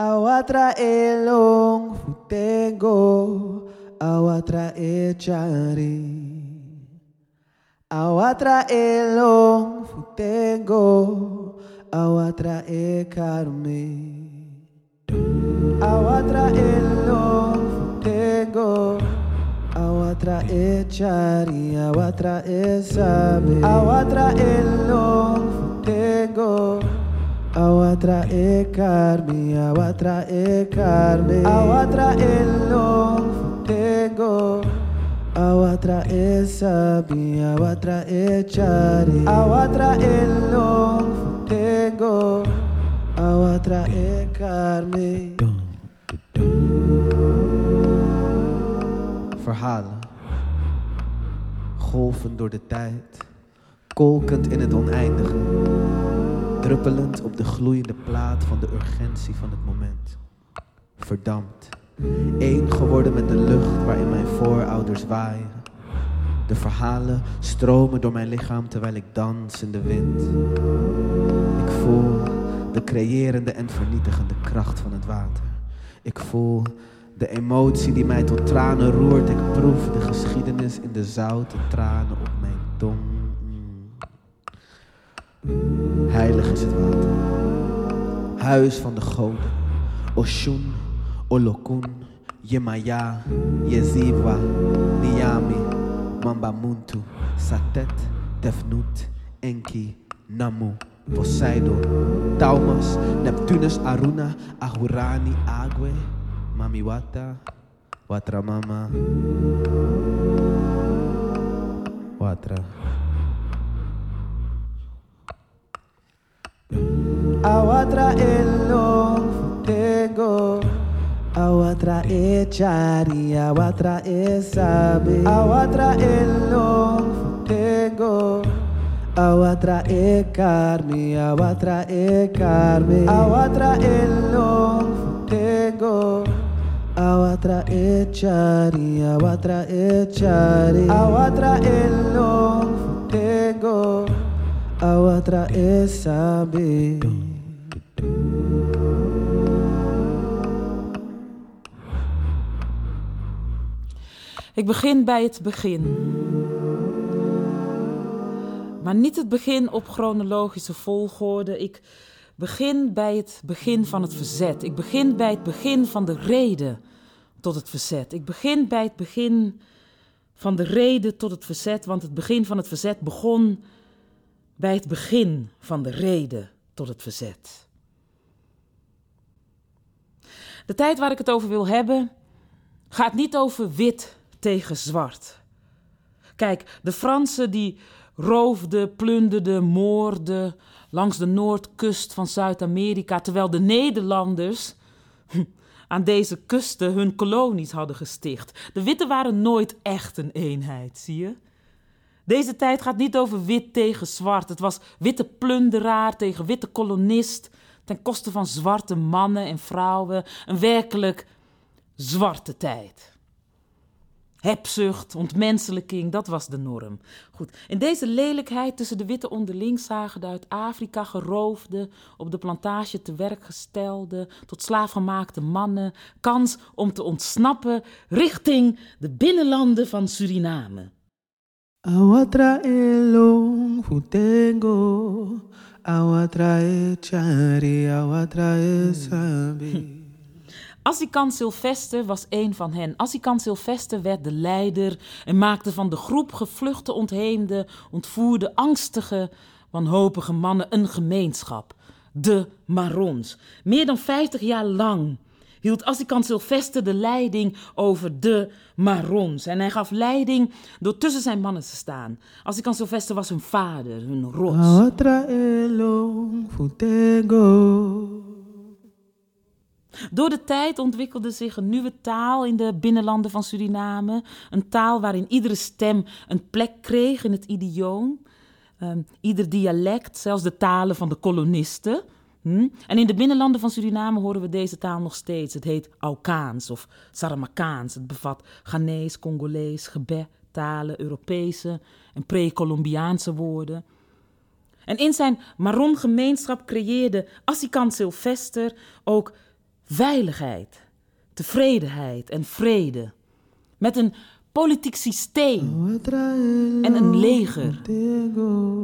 Ao atraer um é futengo, ao atraer é chari. Ao atraer um é futengo, ao atraer carme. Ao atraer um futengo, ao atraer chari, ao atraer sabe. Ao atraer um Awatra e carme, awatra e carme, awatra elong futengo. Awatra e sabi, awatra e chari, awatra elong futengo. Awatra e carme. Verhalen. Golven door de tijd. Kolkend in het oneindige. Druppelend op de gloeiende plaat van de urgentie van het moment. Verdampt. Eén geworden met de lucht waarin mijn voorouders waaien. De verhalen stromen door mijn lichaam terwijl ik dans in de wind. Ik voel de creërende en vernietigende kracht van het water. Ik voel de emotie die mij tot tranen roert. Ik proef de geschiedenis in de zoute tranen op mijn tong. Heilig is het water. Huis van de goden. Oshun, Olokun, Yemaya, Yeziwa, Niami, Mambamuntu, Satet, Tefnut, Enki, Namu, Poseidon, Taumas, Neptunus, Aruna, Ahurani, Agwe, Mamiwata, Watramama, Watra. Agua traerlo tengo. Agua trae echar y agua trae saber. Agua traerlo tengo. Agua trae carne, agua trae carne. Agua traerlo tengo. Agua trae echar y agua trae echar. Agua traerlo tengo. Sabe. Ik begin bij het begin. Maar niet het begin op chronologische volgorde. Ik begin bij het begin van het verzet. Ik begin bij het begin van de reden tot het verzet. Ik begin bij het begin van de reden tot het verzet, want het begin van het verzet begon bij het begin van de reden tot het verzet. De tijd waar ik het over wil hebben gaat niet over wit tegen zwart. Kijk, de Fransen die roofden, plunderden, moorden langs de noordkust van Zuid-Amerika, terwijl de Nederlanders aan deze kusten hun kolonies hadden gesticht. De witte waren nooit echt een eenheid, zie je? Deze tijd gaat niet over wit tegen zwart. Het was witte plunderaar tegen witte kolonist, ten koste van zwarte mannen en vrouwen. Een werkelijk zwarte tijd. Hebzucht, ontmenselijking, dat was de norm. Goed, in deze lelijkheid tussen de witte onderling zagen de uit Afrika geroofde, op de plantage te werk gestelde, tot slaafgemaakte mannen, kans om te ontsnappen richting de binnenlanden van Suriname. Awatra elong futengo. Chari. Assikant Sylvester was een van hen. Assikant Sylvester werd de leider en maakte van de groep gevluchte, ontheemde, ontvoerde, angstige, wanhopige mannen een gemeenschap. De Marons. Meer dan 50 jaar lang hield Assikant Sylvester de leiding over de Marons. En hij gaf leiding door tussen zijn mannen te staan. Assikant Sylvester was hun vader, hun rots. Door de tijd ontwikkelde zich een nieuwe taal in de binnenlanden van Suriname. Een taal waarin iedere stem een plek kreeg in het idioom. Ehm, ieder dialect, zelfs de talen van de kolonisten. Hm? En in de binnenlanden van Suriname horen we deze taal nog steeds. Het heet Aukaans of Saramakaans. Het bevat Ghanese, Congolees, Gebet, talen, Europese en pre-Columbiaanse woorden. En in zijn Maron-gemeenschap creëerde Assikant Sylvester ook veiligheid, tevredenheid en vrede. Met een politiek systeem en een leger.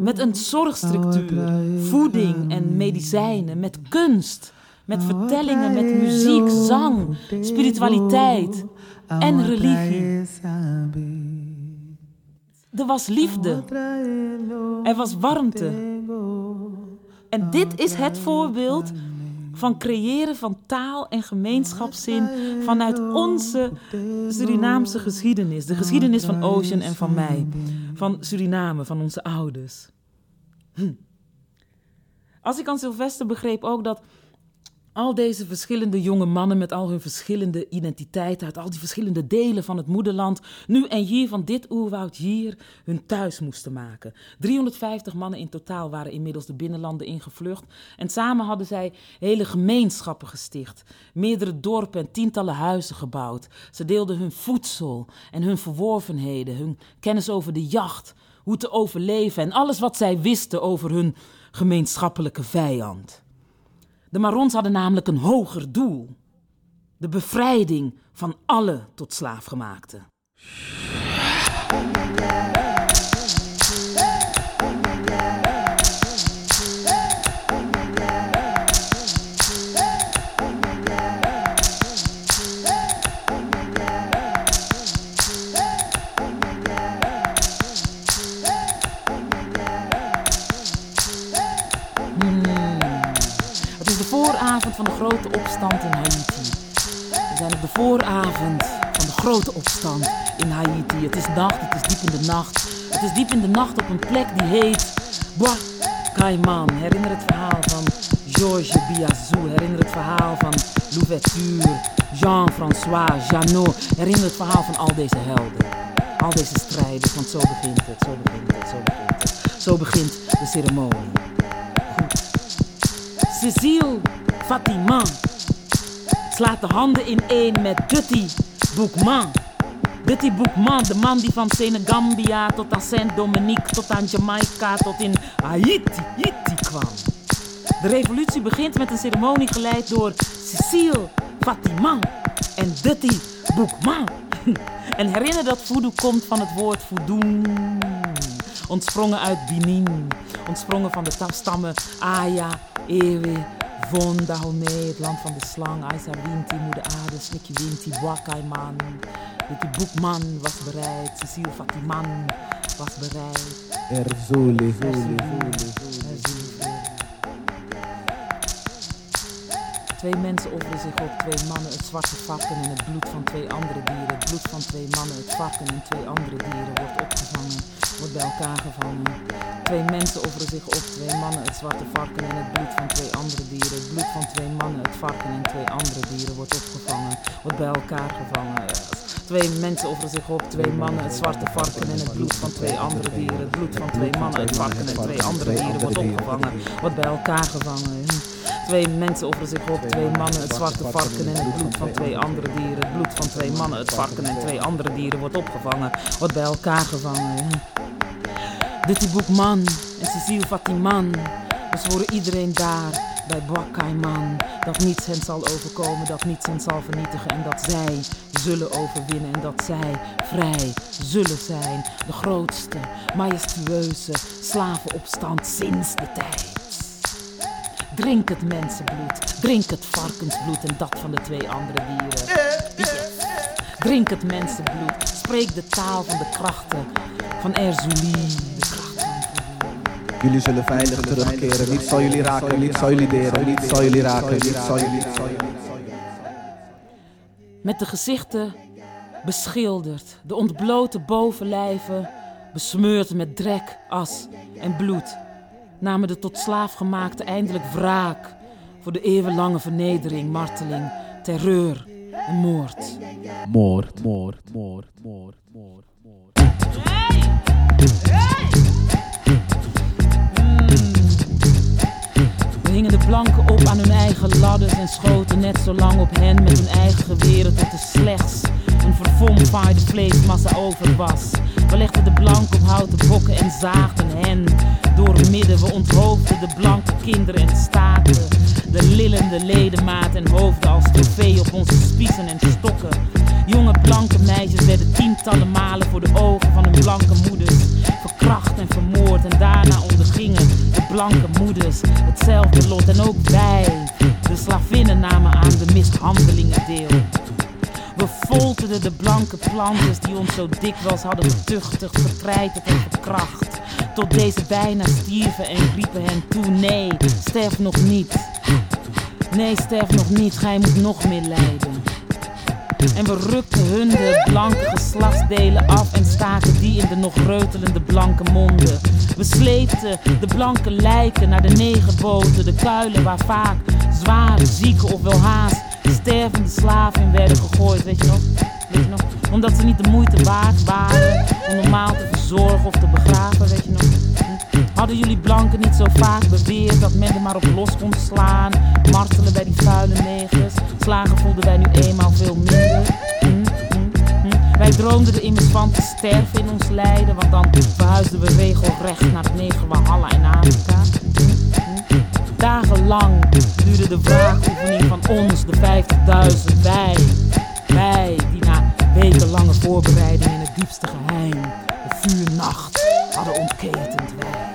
Met een zorgstructuur, voeding en medicijnen, met kunst, met vertellingen, met muziek, zang, spiritualiteit en religie. Er was liefde. Er was warmte. En dit is het voorbeeld van creëren van taal en gemeenschapszin vanuit onze Surinaamse geschiedenis. De geschiedenis van Ocean en van mij. Van Suriname, van onze ouders. Hm. Als ik aan Sylvester begreep ook dat al deze verschillende jonge mannen met al hun verschillende identiteiten uit al die verschillende delen van het moederland nu en hier van dit oerwoud hier hun thuis moesten maken. 350 mannen in totaal waren inmiddels de binnenlanden ingevlucht en samen hadden zij hele gemeenschappen gesticht, meerdere dorpen en tientallen huizen gebouwd. Ze deelden hun voedsel en hun verworvenheden, hun kennis over de jacht, hoe te overleven en alles wat zij wisten over hun gemeenschappelijke vijand. De Marons hadden namelijk een hoger doel: de bevrijding van alle tot slaafgemaakten. Van de grote opstand in Haiti. We zijn op de vooravond van de grote opstand in Haiti. Het is nacht, het is diep in de nacht. Het is diep in de nacht op een plek die heet Bois Caiman. Herinner het verhaal van Georges Biazou. Herinner het verhaal van Louverture, Jean-François, Janot. Herinner het verhaal van al deze helden. Al deze strijders, want zo begint het, zo begint het, zo begint het. Zo begint de ceremonie. Goed. Cécile Fatima slaat de handen in één met Dutty Boukman. Dutty Boukman, de man die van Senegambia tot aan Saint-Dominique, tot aan Jamaica, tot in Haiti, Haiti kwam. De revolutie begint met een ceremonie geleid door Cecile Fatima en Dutty Boukman. En herinner dat voodoo komt van het woord voedoen. Ontsprongen uit Benin, ontsprongen van de stammen Aya, Ewe, Von Dahomey, het land van de slang, Aisa Winti, Moeder Aarde, Snikje Winti, Wakaiman. Dit Boekman was bereid, Cecile Fatiman was bereid. Erzuli, Zuli, Twee mensen offeren zich op, twee mannen het zwarte varken en het bloed van twee andere dieren. Het bloed van twee mannen, het varken en twee andere dieren wordt opgevangen, wordt bij elkaar gevangen. Twee mensen offeren zich op, twee mannen het zwarte varken en het bloed van twee andere dieren. Het bloed van twee mannen, het varken en twee andere dieren wordt opgevangen, wordt bij elkaar gevangen. Twee mensen offeren zich op, twee mannen, het zwarte varken en het bloed van twee andere dieren. Het bloed van twee mannen, het varken en twee andere dieren wordt opgevangen, wordt bij elkaar gevangen. Twee mensen offeren zich op, twee mannen, het zwarte varken en het bloed van twee andere dieren. Het bloed van twee mannen, het varken en twee andere dieren wordt opgevangen, wordt bij elkaar gevangen. Dit Boekman en Cecile Fatiman, we zworen iedereen daar bij Boakaiman dat niets hen zal overkomen, dat niets hen zal vernietigen en dat zij zullen overwinnen en dat zij vrij zullen zijn. De grootste, majestueuze slavenopstand sinds de tijd. Drink het mensenbloed, drink het varkensbloed en dat van de twee andere dieren. Drink het mensenbloed, spreek de taal van de krachten van Erzuli. De krachten Jullie zullen veilig terugkeren. Niets zal jullie raken, niets zal jullie deren. Niets zal jullie raken, niets zal jullie Met de gezichten beschilderd, de ontblote bovenlijven besmeurd met drek, as en bloed namen de tot slaaf gemaakte eindelijk wraak voor de eeuwenlange vernedering, marteling, terreur en moord. Moord, moord, moord, moord, moord, moord. We hingen de blanken op aan hun eigen ladders en schoten net zo lang op hen met hun eigen geweren tot er slechts een verfomfaaide vleesmassa over was. De blanken op houten bokken en zaagden hen door midden. We onthoofden de blanke kinderen en staten. De lillende ledematen en hoofden als trofee op onze spiezen en stokken. Jonge blanke meisjes werden tientallen malen voor de ogen van hun blanke moeders verkracht en vermoord. En daarna ondergingen de blanke moeders hetzelfde lot. En ook wij, de slavinnen, namen aan de mishandelingen deel. We folterden de blanke planters die ons zo dikwijls hadden getuchtigd, verkrijterd en verkracht. Tot deze bijna stierven en riepen hen toe: Nee, sterf nog niet. Nee, sterf nog niet, gij moet nog meer lijden. En we rukten hun de blanke geslachtsdelen af en staken die in de nog reutelende blanke monden. We sleepten de blanke lijken naar de negerboten, de kuilen waar vaak zware, zieke of wel haast stervende slaven werden gegooid, weet je nog? Weet je nog? Omdat ze niet de moeite waard waren om normaal te verzorgen of te begraven, weet je nog? Hadden jullie blanken niet zo vaak beweerd dat men er maar op los kon slaan, martelen bij die vuile negers? Slagen voelden wij nu eenmaal veel minder. Hm? Hm? Hm? Wij droomden er immers van te sterven in ons lijden, want dan verhuisden we regelrecht naar het neger Walhalla in Afrika. Dagenlang duurde de wraakoefening van ons, de 50.000. Wij, wij die na wekenlange voorbereiding in het diepste geheim de vuurnacht hadden ontketend. Wij.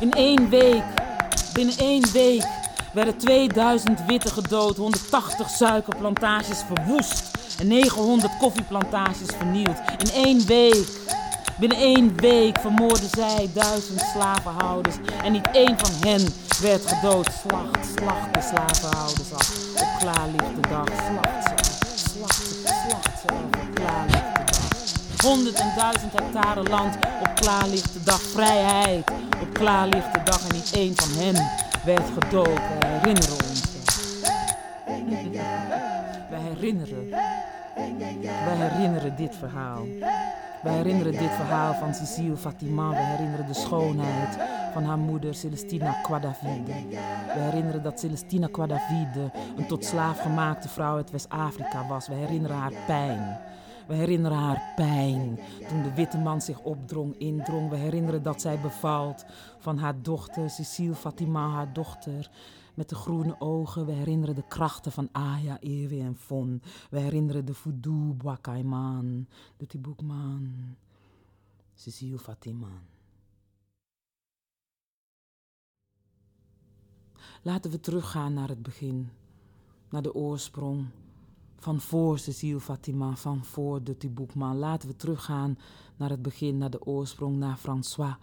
In één week, binnen één week, werden 2000 witte gedood, 180 suikerplantages verwoest en 900 koffieplantages vernield. In één week. Binnen één week vermoorden zij duizend slavenhouders en niet één van hen werd gedood. Slacht, slacht de slavenhouders af op klaarlichte dag. Slacht ze af, slacht slacht ze op klaarlichte dag. Honderd en duizend hectare land op klaarlichte dag. Vrijheid op klaarlichte dag en niet één van hen werd gedood. We herinneren ons. Wij herinneren. Wij herinneren dit verhaal. We herinneren dit verhaal van Cecile Fatima. We herinneren de schoonheid van haar moeder Celestina Quadavide. We herinneren dat Celestina Quadavide een tot slaaf gemaakte vrouw uit West-Afrika was. We herinneren haar pijn. We herinneren haar pijn toen de witte man zich opdrong, indrong. We herinneren dat zij bevalt van haar dochter, Cecile Fatima, haar dochter met de groene ogen. We herinneren de krachten van Aya, Ewe en Fon. We herinneren de Voodoo, Bwakaiman, de Tibukman, Cecile Fatima. Laten we teruggaan naar het begin, naar de oorsprong van voor Cecile Fatima, van voor de Tiboukman. Laten we teruggaan naar het begin, naar de oorsprong, naar François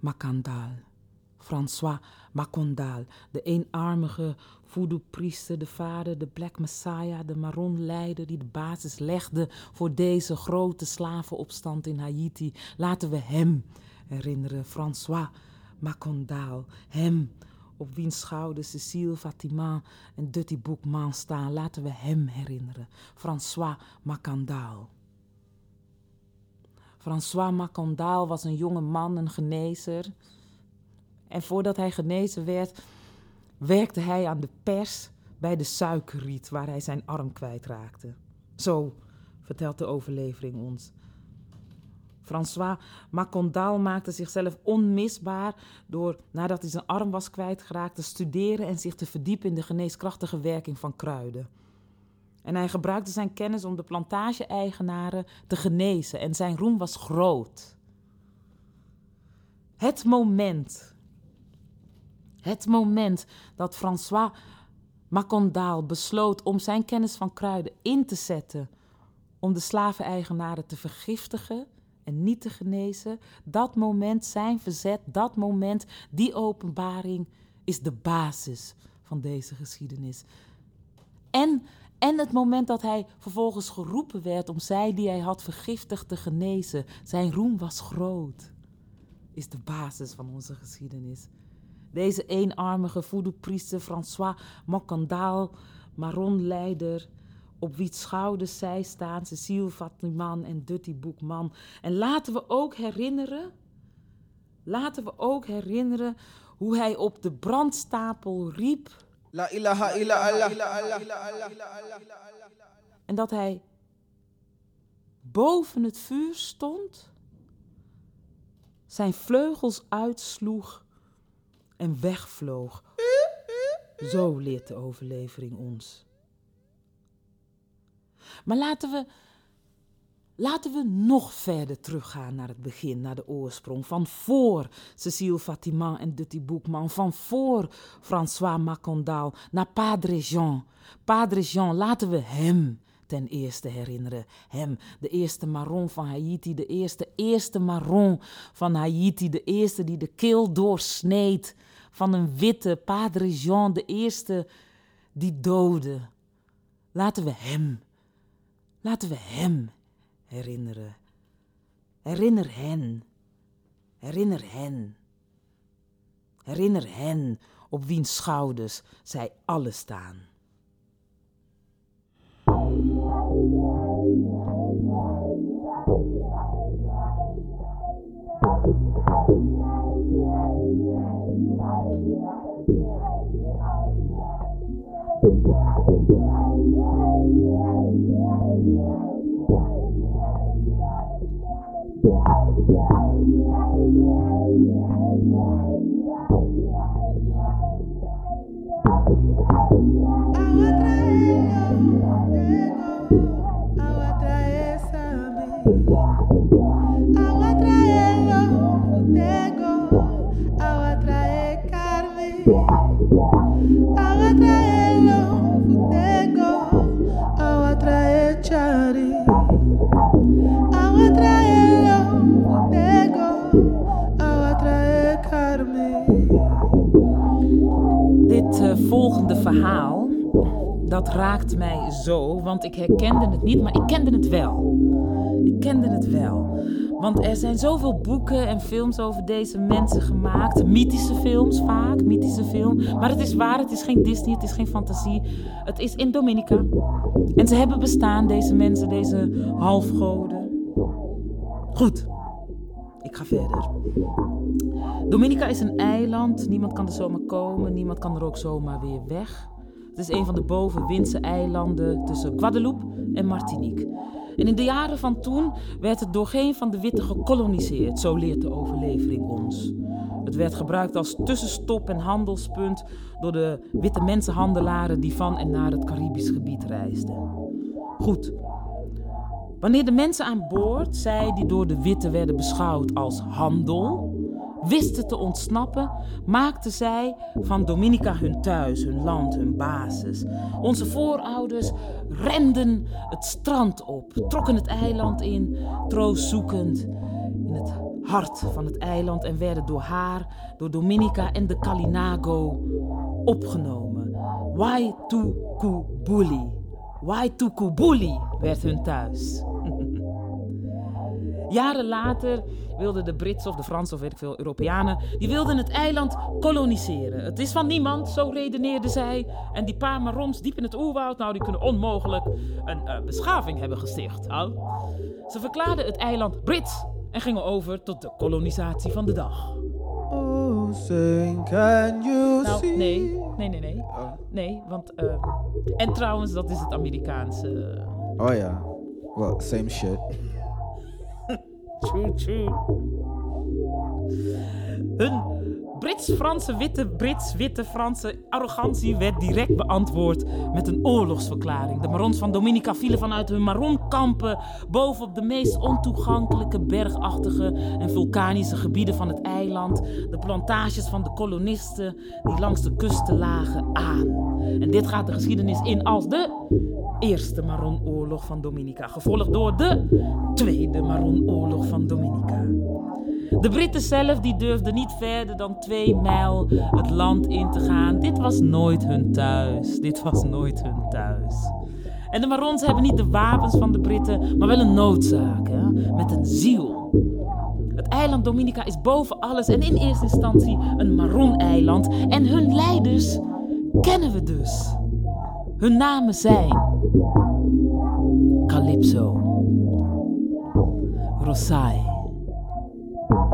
Macandal. François Macondal, de eenarmige voodoo-priester, de vader, de Black Messiah, de Maron-leider die de basis legde voor deze grote slavenopstand in Haiti. Laten we hem herinneren, François Macondal, hem op wiens schouder Cecile Fatima en Dutty Boekman staan. Laten we hem herinneren, François Macondal. François Macondal was een jonge man, een genezer. En voordat hij genezen werd, werkte hij aan de pers bij de suikerriet waar hij zijn arm kwijtraakte. Zo vertelt de overlevering ons. François Macondal maakte zichzelf onmisbaar door, nadat hij zijn arm was kwijtgeraakt, te studeren en zich te verdiepen in de geneeskrachtige werking van kruiden. En hij gebruikte zijn kennis om de plantage-eigenaren te genezen en zijn roem was groot. Het moment het moment dat François Macondal besloot om zijn kennis van kruiden in te zetten om de slaveneigenaren te vergiftigen en niet te genezen, dat moment, zijn verzet, dat moment, die openbaring is de basis van deze geschiedenis. En, en het moment dat hij vervolgens geroepen werd om zij die hij had vergiftigd te genezen, zijn roem was groot, is de basis van onze geschiedenis. Deze eenarmige voodoo-priester François Macandal, Maron-leider, op wie schouders zij staan, Cecile Fatliman en Dutty Boekman. En laten we ook herinneren laten we ook herinneren hoe hij op de brandstapel riep La ilaha illa Allah. en dat hij boven het vuur stond, zijn vleugels uitsloeg en wegvloog. Zo leert de overlevering ons. Maar laten we, laten we nog verder teruggaan naar het begin, naar de oorsprong. Van voor Cécile Fatima en Dutty Boekman, van voor François Macondal naar Padre Jean. Padre Jean, laten we hem ten eerste herinneren. Hem, de eerste marron van Haiti, de eerste, eerste marron van Haiti, de eerste die de keel doorsneed van een witte Padre Jean, de eerste die doodde. Laten we hem, laten we hem herinneren. Herinner hen, herinner hen, herinner hen op wiens schouders zij alle staan. Agua dat raakt mij zo, want ik herkende het niet, maar ik kende het wel. Ik kende het wel. Want er zijn zoveel boeken en films over deze mensen gemaakt. Mythische films vaak, mythische film. Maar het is waar, het is geen Disney, het is geen fantasie. Het is in Dominica. En ze hebben bestaan, deze mensen, deze halfgoden. Goed, ik ga verder. Dominica is een eiland. Niemand kan er zomaar komen. Niemand kan er ook zomaar weer weg. Het is een van de bovenwindse eilanden tussen Guadeloupe en Martinique. En in de jaren van toen werd het door geen van de witte gekoloniseerd, zo leert de overlevering ons. Het werd gebruikt als tussenstop en handelspunt door de witte mensenhandelaren die van en naar het Caribisch gebied reisden. Goed, Wanneer de mensen aan boord, zij die door de witte werden beschouwd als handel, wisten te ontsnappen, maakten zij van Dominica hun thuis, hun land, hun basis. Onze voorouders renden het strand op, trokken het eiland in, troost zoekend in het hart van het eiland en werden door haar, door Dominica en de Kalinago opgenomen. Waitukubuli. Waitukubuli werd hun thuis. Jaren later wilden de Britsen of de Fransen of weet ik veel Europeanen, die wilden het eiland koloniseren. Het is van niemand, zo redeneerden zij. En die paar marons diep in het oerwoud, nou die kunnen onmogelijk een eh, beschaving hebben gesticht. hè? Ze verklaarden het eiland Brits en gingen over tot de kolonisatie van de dag. Oh, sing, can you Nou, see? nee, nee, nee, nee. Oh. Nee, want... eh, en trouwens, dat is het Amerikaanse... Oh ja. Well, same shit. 出去嗯。Brits-Franse witte, Brits-witte Franse arrogantie werd direct beantwoord met een oorlogsverklaring. De Marons van Dominica vielen vanuit hun Maronkampen bovenop de meest ontoegankelijke bergachtige en vulkanische gebieden van het eiland. De plantages van de kolonisten die langs de kusten lagen aan. En dit gaat de geschiedenis in als de Eerste Maronoorlog van Dominica, gevolgd door de Tweede Maronoorlog van Dominica. De Britten zelf die durfden niet verder dan twee mijl het land in te gaan. Dit was nooit hun thuis. Dit was nooit hun thuis. En de Marons hebben niet de wapens van de Britten, maar wel een noodzaak, met een ziel. Het eiland Dominica is boven alles en in eerste instantie een Maron-eiland. En hun leiders kennen we dus. Hun namen zijn Calypso, Rosai,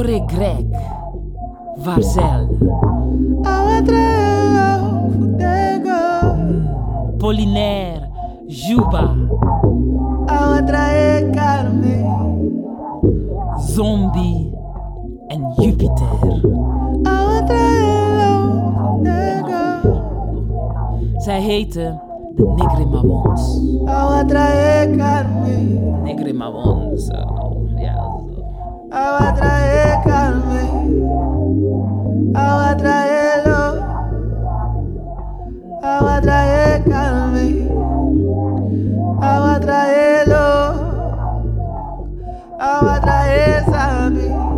Gore Grec. Varzel. Polinaire. Juba. Zombie. En Jupiter. Zij heten de Negrimawons. Carmen. Negrimawons. Eh, ja. Agua trae Carmen. Agua traerlo. Agua trae Carmen. Agua traerlo. Agua trae Sammy. Agua